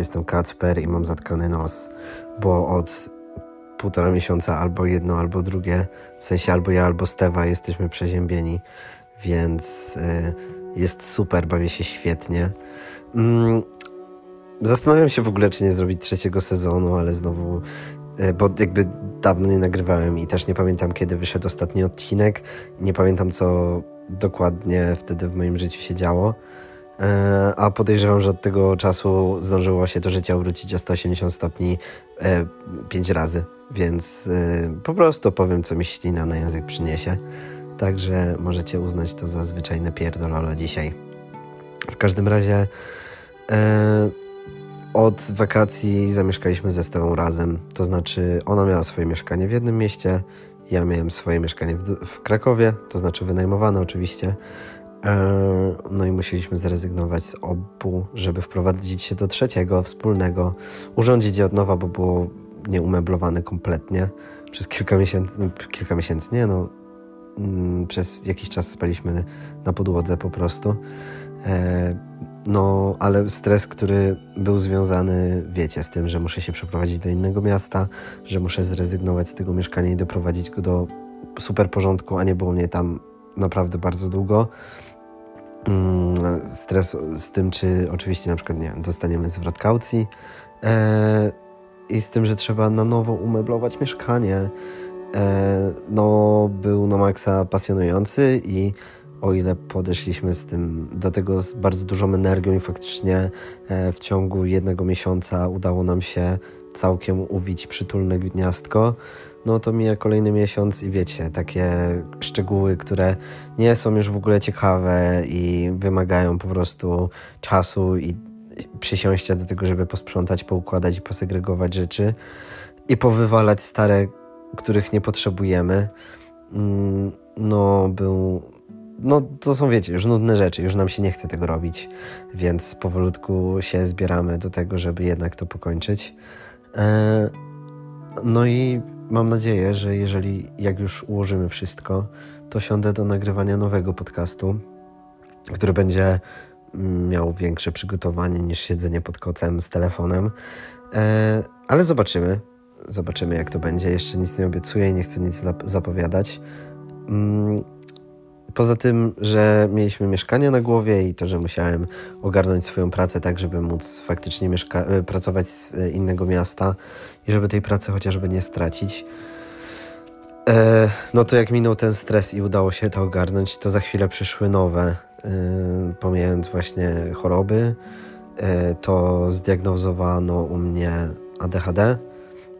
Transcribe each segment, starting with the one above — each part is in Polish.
Jestem Kacper i mam zatkany nos, bo od półtora miesiąca albo jedno, albo drugie, w sensie albo ja, albo Stewa jesteśmy przeziębieni, więc y, jest super, bawię się świetnie. Mm, zastanawiam się w ogóle, czy nie zrobić trzeciego sezonu, ale znowu, y, bo jakby dawno nie nagrywałem i też nie pamiętam, kiedy wyszedł ostatni odcinek. Nie pamiętam, co dokładnie wtedy w moim życiu się działo. E, a podejrzewam, że od tego czasu zdążyło się to życie obrócić o 180 stopni e, pięć razy, więc e, po prostu powiem, co mi ślina na język przyniesie. Także możecie uznać to za zwyczajne pierdololo dzisiaj. W każdym razie od wakacji zamieszkaliśmy ze Stewą razem. To znaczy ona miała swoje mieszkanie w jednym mieście, ja miałem swoje mieszkanie w, w Krakowie, to znaczy wynajmowane oczywiście. E, no i musieliśmy zrezygnować z obu, żeby wprowadzić się do trzeciego, wspólnego, urządzić je od nowa, bo było nieumeblowane kompletnie. Przez kilka miesięcy, no, kilka miesięcy, nie no, mm, przez jakiś czas spaliśmy na podłodze po prostu. E, no, ale stres, który był związany, wiecie, z tym, że muszę się przeprowadzić do innego miasta, że muszę zrezygnować z tego mieszkania i doprowadzić go do super porządku, a nie było mnie tam naprawdę bardzo długo. Mm, stres z tym, czy oczywiście na przykład, nie wiem, dostaniemy zwrot kaucji e, i z tym, że trzeba na nowo umeblować mieszkanie. E, no, był na maksa pasjonujący i o ile podeszliśmy z tym do tego z bardzo dużą energią i faktycznie e, w ciągu jednego miesiąca udało nam się całkiem uwić przytulne gniazdko, no to mija kolejny miesiąc i wiecie, takie szczegóły, które nie są już w ogóle ciekawe i wymagają po prostu czasu i przysiąścia do tego, żeby posprzątać, poukładać i posegregować rzeczy i powywalać stare, których nie potrzebujemy. Mm, no, był. No, to są, wiecie, już nudne rzeczy, już nam się nie chce tego robić, więc powolutku się zbieramy do tego, żeby jednak to pokończyć. E, no i mam nadzieję, że jeżeli, jak już ułożymy wszystko, to siądę do nagrywania nowego podcastu, który będzie miał większe przygotowanie niż siedzenie pod kocem z telefonem. E, ale zobaczymy. Zobaczymy, jak to będzie. Jeszcze nic nie obiecuję i nie chcę nic zapowiadać. Poza tym, że mieliśmy mieszkanie na głowie i to, że musiałem ogarnąć swoją pracę tak, żeby móc faktycznie e, pracować z e, innego miasta i żeby tej pracy chociażby nie stracić. E, no to jak minął ten stres i udało się to ogarnąć, to za chwilę przyszły nowe, pomijając właśnie choroby, to zdiagnozowano u mnie ADHD,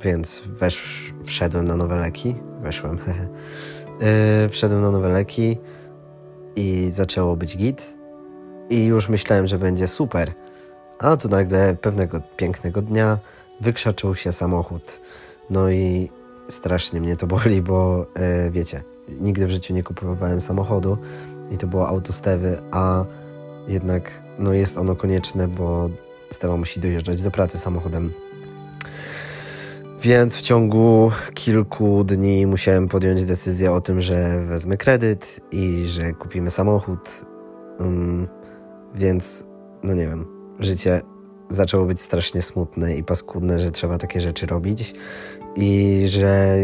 więc wesz, wszedłem na nowe leki, weszłem, hehe. E, wszedłem na nowe leki i zaczęło być git i już myślałem, że będzie super. A tu nagle pewnego pięknego dnia wykrzaczył się samochód. No i strasznie mnie to boli, bo e, wiecie, nigdy w życiu nie kupowałem samochodu i to było auto Stewy, a jednak no jest ono konieczne, bo Stewa musi dojeżdżać do pracy samochodem więc w ciągu kilku dni musiałem podjąć decyzję o tym, że wezmę kredyt i że kupimy samochód. Um, więc, no nie wiem, życie zaczęło być strasznie smutne i paskudne, że trzeba takie rzeczy robić i że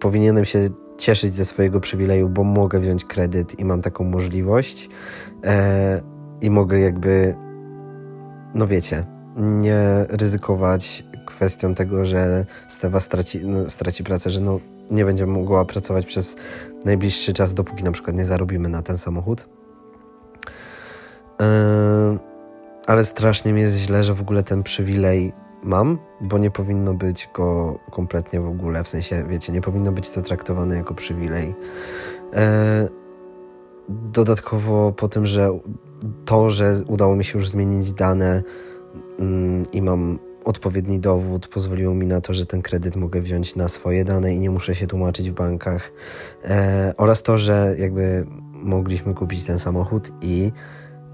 powinienem się cieszyć ze swojego przywileju, bo mogę wziąć kredyt i mam taką możliwość e, i mogę jakby, no wiecie, nie ryzykować kwestią tego, że Stewa straci, no, straci pracę, że no, nie będzie mogła pracować przez najbliższy czas, dopóki na przykład nie zarobimy na ten samochód. Yy, ale strasznie mi jest źle, że w ogóle ten przywilej mam, bo nie powinno być go kompletnie w ogóle. W sensie, wiecie, nie powinno być to traktowane jako przywilej. Yy, dodatkowo po tym, że to, że udało mi się już zmienić dane i mam odpowiedni dowód pozwoliło mi na to, że ten kredyt mogę wziąć na swoje dane i nie muszę się tłumaczyć w bankach. E, oraz to, że jakby mogliśmy kupić ten samochód i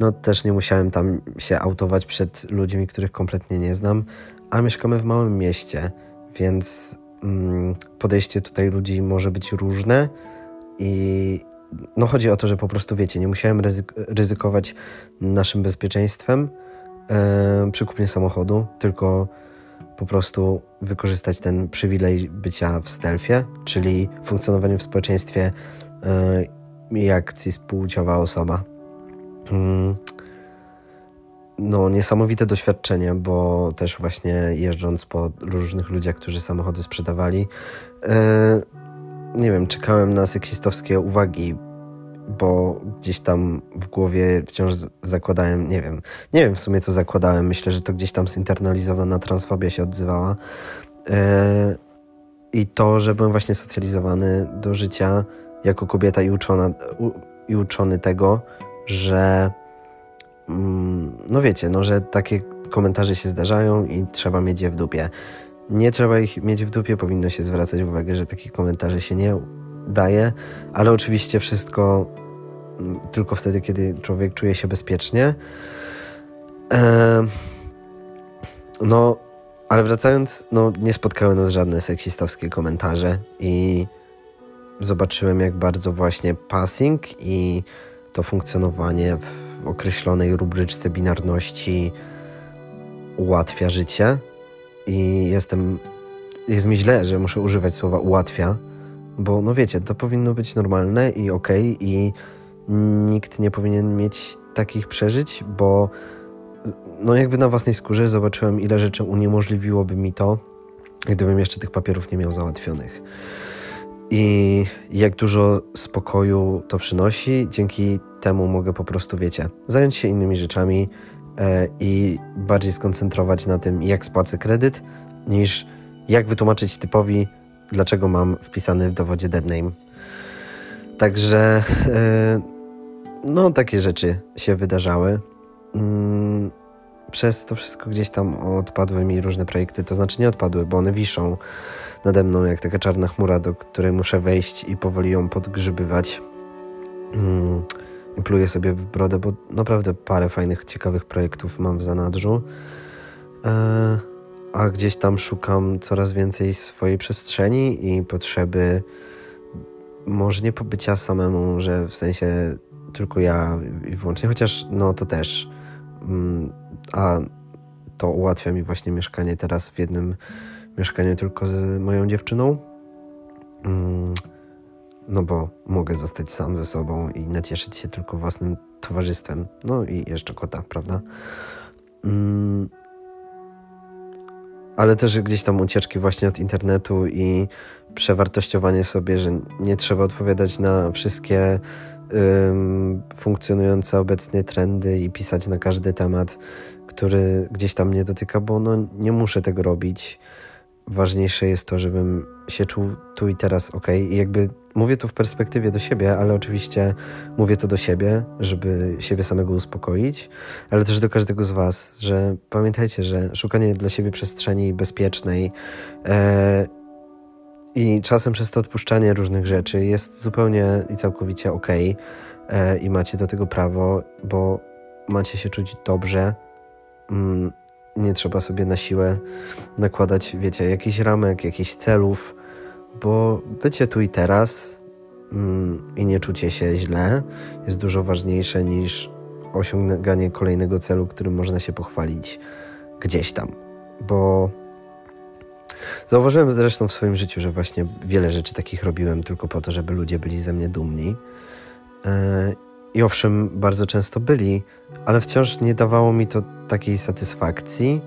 no też nie musiałem tam się autować przed ludźmi, których kompletnie nie znam, a mieszkamy w małym mieście, więc mm, podejście tutaj ludzi może być różne i no chodzi o to, że po prostu wiecie, nie musiałem ryzyk ryzykować naszym bezpieczeństwem, przy kupnie samochodu, tylko po prostu wykorzystać ten przywilej bycia w stealthie, czyli funkcjonowanie w społeczeństwie jak cispłciowa osoba. Mm. No, niesamowite doświadczenie, bo też właśnie jeżdżąc po różnych ludziach, którzy samochody sprzedawali, nie wiem, czekałem na seksistowskie uwagi, bo gdzieś tam w głowie wciąż zakładałem, nie wiem, nie wiem w sumie co zakładałem, myślę, że to gdzieś tam zinternalizowana transfobia się odzywała. E, I to, że byłem właśnie socjalizowany do życia jako kobieta i, uczona, i uczony tego, że mm, no wiecie, no, że takie komentarze się zdarzają i trzeba mieć je w dupie. Nie trzeba ich mieć w dupie, powinno się zwracać uwagę, że takich komentarzy się nie daje, ale oczywiście wszystko mm, tylko wtedy, kiedy człowiek czuje się bezpiecznie. no, ale wracając, no, nie spotkały nas żadne seksistowskie komentarze i zobaczyłem, jak bardzo właśnie passing i to funkcjonowanie w określonej rubryczce binarności ułatwia życie. I jestem. Jest mi źle, że muszę używać słowa ułatwia, bo no wiecie, to powinno być normalne i okej, okay, i nikt nie powinien mieć takich przeżyć, bo no jakby na własnej skórze zobaczyłem, ile rzeczy uniemożliwiłoby mi to, gdybym jeszcze tych papierów nie miał załatwionych. I jak dużo spokoju to przynosi, dzięki temu mogę po prostu, wiecie, zająć się innymi rzeczami e, i bardziej skoncentrować na tym, jak spłacę kredyt, niż jak wytłumaczyć typowi, dlaczego mam wpisany w dowodzie deadname. Także e, no takie rzeczy się wydarzały. Mm, przez to wszystko gdzieś tam odpadły mi różne projekty, to znaczy nie odpadły, bo one wiszą nade mną jak taka czarna chmura, do której muszę wejść i powoli ją podgrzybywać. Mm, I pluję sobie w brodę, bo naprawdę parę fajnych, ciekawych projektów mam w zanadrzu. A gdzieś tam szukam coraz więcej swojej przestrzeni i potrzeby może nie pobycia samemu, że w sensie tylko ja i wyłącznie, chociaż no to też. Mm, a to ułatwia mi właśnie mieszkanie teraz w jednym mieszkaniu tylko z moją dziewczyną. Mm, no bo mogę zostać sam ze sobą i nacieszyć się tylko własnym towarzystwem. No i jeszcze kota, prawda? Ale też gdzieś tam ucieczki właśnie od internetu i przewartościowanie sobie, że nie trzeba odpowiadać na wszystkie funkcjonujące obecnie trendy i pisać na każdy temat, który gdzieś tam mnie dotyka, bo no, nie muszę tego robić. Ważniejsze jest to, żebym się czuł tu i teraz ok. I jakby mówię to w perspektywie do siebie, ale oczywiście mówię to do siebie, żeby siebie samego uspokoić, ale też do każdego z Was, że pamiętajcie, że szukanie dla siebie przestrzeni bezpiecznej e, i czasem przez to odpuszczanie różnych rzeczy jest zupełnie i całkowicie ok e, i macie do tego prawo, bo macie się czuć dobrze. Mm, nie trzeba sobie na siłę nakładać, wiecie, jakichś ramek, jakichś celów, bo bycie tu i teraz mm, i nie czucie się źle jest dużo ważniejsze niż osiąganie kolejnego celu, którym można się pochwalić gdzieś tam. Bo Zauważyłem zresztą w swoim życiu, że właśnie wiele rzeczy takich robiłem tylko po to, żeby ludzie byli ze mnie dumni. E, I owszem, bardzo często byli, ale wciąż nie dawało mi to takiej satysfakcji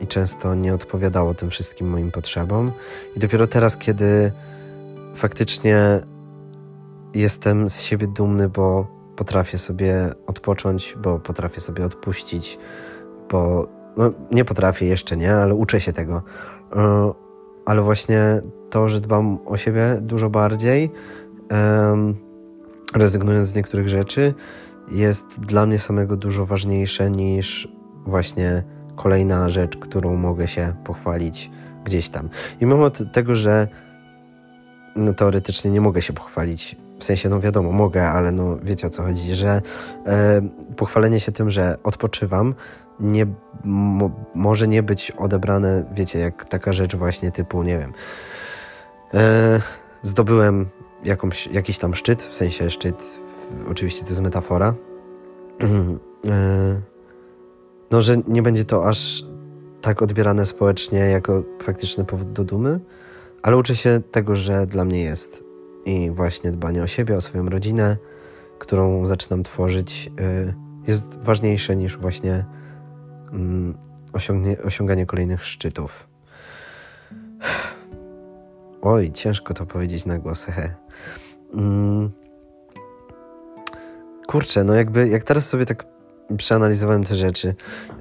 i często nie odpowiadało tym wszystkim moim potrzebom. I dopiero teraz, kiedy faktycznie jestem z siebie dumny, bo potrafię sobie odpocząć, bo potrafię sobie odpuścić, bo no, nie potrafię jeszcze, nie, ale uczę się tego. E, ale właśnie to, że dbam o siebie dużo bardziej, rezygnując z niektórych rzeczy, jest dla mnie samego dużo ważniejsze niż właśnie kolejna rzecz, którą mogę się pochwalić gdzieś tam. I mimo tego, że no, teoretycznie nie mogę się pochwalić, w sensie, no wiadomo, mogę, ale no wiecie o co chodzi, że e, pochwalenie się tym, że odpoczywam, nie, mo, może nie być odebrane, wiecie, jak taka rzecz właśnie typu, nie wiem, e, zdobyłem jakąś, jakiś tam szczyt, w sensie szczyt, oczywiście to jest metafora, e, no, że nie będzie to aż tak odbierane społecznie jako faktyczny powód do dumy, ale uczę się tego, że dla mnie jest. I właśnie dbanie o siebie, o swoją rodzinę, którą zaczynam tworzyć, y, jest ważniejsze niż właśnie mm, osiąganie kolejnych szczytów. Oj, ciężko to powiedzieć na głos, hehe. Mm. Kurczę, no jakby, jak teraz sobie tak przeanalizowałem te rzeczy,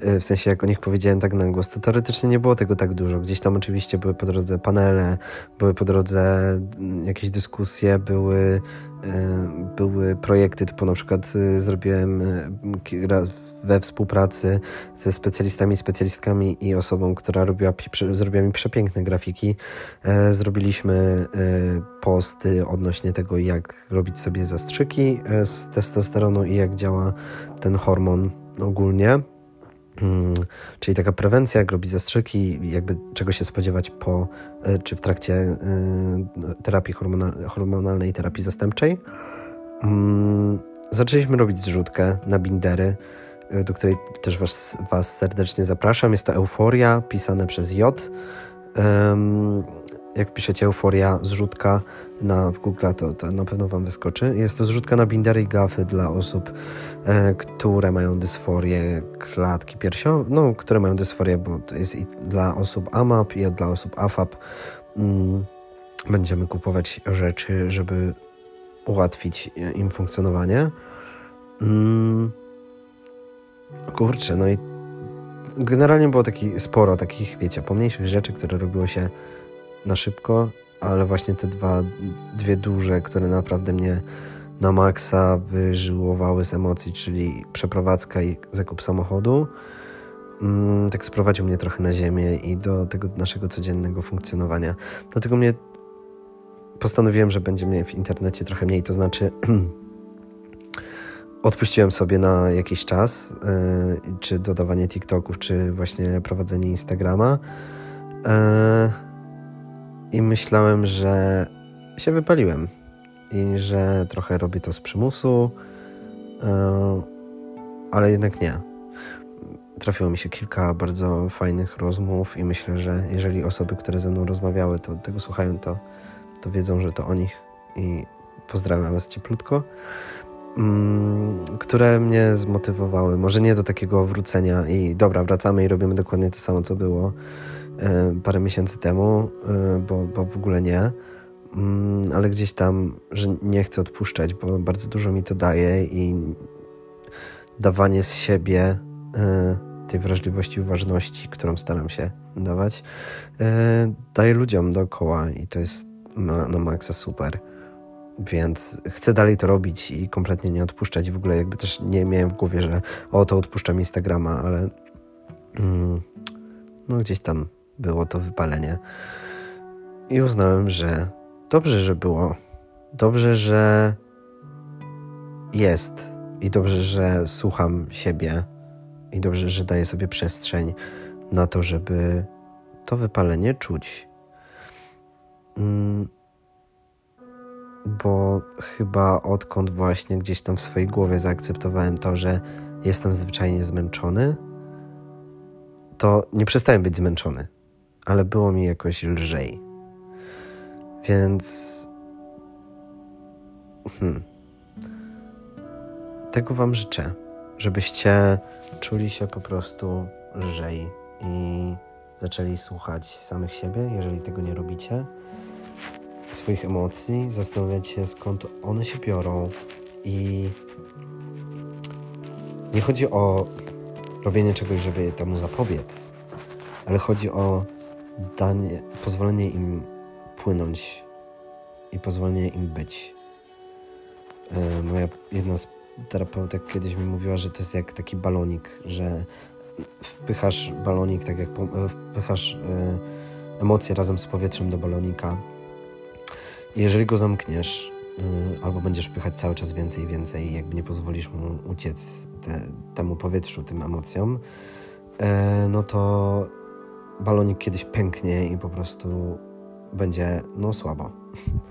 y, w sensie jak o nich powiedziałem tak na głos, to teoretycznie nie było tego tak dużo. Gdzieś tam oczywiście były po drodze panele, były po drodze mm, jakieś dyskusje, były, y, były projekty, typu na przykład y, zrobiłem we współpracy ze specjalistami, specjalistkami i osobą, która robiła, zrobiła mi przepiękne grafiki. E, zrobiliśmy e, posty odnośnie tego, jak robić sobie zastrzyki e, z testosteronu i jak działa ten hormon ogólnie. Hmm, czyli taka prewencja, jak robić zastrzyki, jakby czego się spodziewać po czy w trakcie terapii hormonalnej, terapii zastępczej. Hmm, zaczęliśmy robić zrzutkę na bindery. E, do której też was, was serdecznie zapraszam. Jest to Euforia, pisane przez J. Um, jak piszecie Euforia zrzutka na, w Google, to, to na pewno Wam wyskoczy. Jest to zrzutka na bindery i gafy dla osób, e, które mają dysforię klatki piersiowej, no, które mają dysforię, bo to jest i dla osób AMAP i dla osób AFAP. Mm, będziemy kupować rzeczy, żeby ułatwić im funkcjonowanie. Mm. Kurczę, no i generalnie było taki sporo takich, wiecie, pomniejszych rzeczy, które robiło się na szybko, ale właśnie te dwa, dwie duże, które naprawdę mnie na maksa wyżyłowały z emocji, czyli przeprowadzka i zakup samochodu, mm, tak sprowadził mnie trochę na ziemię i do tego naszego codziennego funkcjonowania. Dlatego mnie postanowiłem, że będzie mnie w internecie trochę mniej, to znaczy odpuściłem sobie na jakiś czas, yy, czy dodawanie TikToków, czy właśnie prowadzenie Instagrama. Yy, I myślałem, że się wypaliłem i że trochę robię to z przymusu, yy, ale jednak nie. Trafiło mi się kilka bardzo fajnych rozmów i myślę, że jeżeli osoby, które ze mną rozmawiały, to tego słuchają, to, to wiedzą, że to o nich i pozdrawiam Was cieplutko. Mm, które mnie zmotywowały. Może nie do takiego wrócenia i dobra, wracamy i robimy dokładnie to samo, co było e, parę miesięcy temu, e, bo, bo w ogóle nie. Mm, ale gdzieś tam, że nie chcę odpuszczać, bo bardzo dużo mi to daje i dawanie z siebie e, tej wrażliwości uważności, którą staram się dawać, daje ludziom dookoła i to jest na, na maksa super. Więc chcę dalej to robić i kompletnie nie odpuszczać. W ogóle jakby też nie miałem w głowie, że o to odpuszczam Instagrama, ale mm, no gdzieś tam było to wypalenie. I uznałem, że dobrze, że było. Dobrze, że jest. I dobrze, że słucham siebie. I dobrze, że daję sobie przestrzeń na to, żeby to wypalenie czuć. Mm, bo chyba odkąd właśnie gdzieś tam w swojej głowie zaakceptowałem to, że jestem zwyczajnie zmęczony, to nie przestałem być zmęczony, ale było mi jakoś lżej. Więc. Hmm. Tego Wam życzę, żebyście czuli się po prostu lżej i zaczęli słuchać samych siebie, jeżeli tego nie robicie swoich emocji, zastanawiać się skąd one się biorą i nie chodzi o robienie czegoś, żeby temu zapobiec, ale chodzi o danie, pozwolenie im płynąć i pozwolenie im być. E, moja jedna z terapeutek kiedyś mi mówiła, że to jest jak taki balonik, że wpychasz balonik, tak jak wpychasz e, emocje razem z powietrzem do balonika jeżeli go zamkniesz, yy, albo będziesz pychać cały czas więcej i więcej, jakby nie pozwolisz mu uciec te, temu powietrzu, tym emocjom, yy, no to balonik kiedyś pęknie i po prostu będzie no słabo.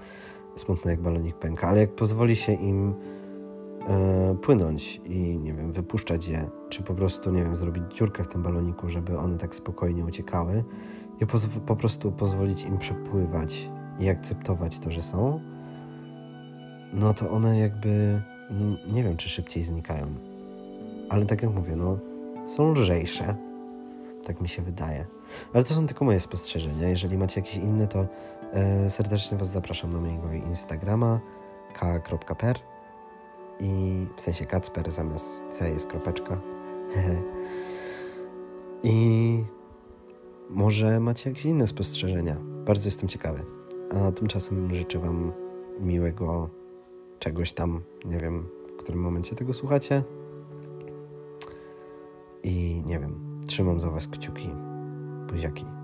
Smutno jak balonik pęka, ale jak pozwoli się im e, płynąć i nie wiem, wypuszczać je, czy po prostu, nie wiem, zrobić dziurkę w tym baloniku, żeby one tak spokojnie uciekały i po prostu pozwolić im przepływać i akceptować to, że są, no to one jakby, no, nie wiem, czy szybciej znikają. Ale tak jak mówię, no, są lżejsze. Tak mi się wydaje. Ale to są tylko moje spostrzeżenia. Jeżeli macie jakieś inne, to e, serdecznie Was zapraszam na mojego Instagrama k.per i w sensie Kacper zamiast C jest kropeczka. I może macie jakieś inne spostrzeżenia. Bardzo jestem ciekawy. A tymczasem życzę Wam miłego czegoś tam. Nie wiem, w którym momencie tego słuchacie. I nie wiem, trzymam za Was kciuki. Buziaki.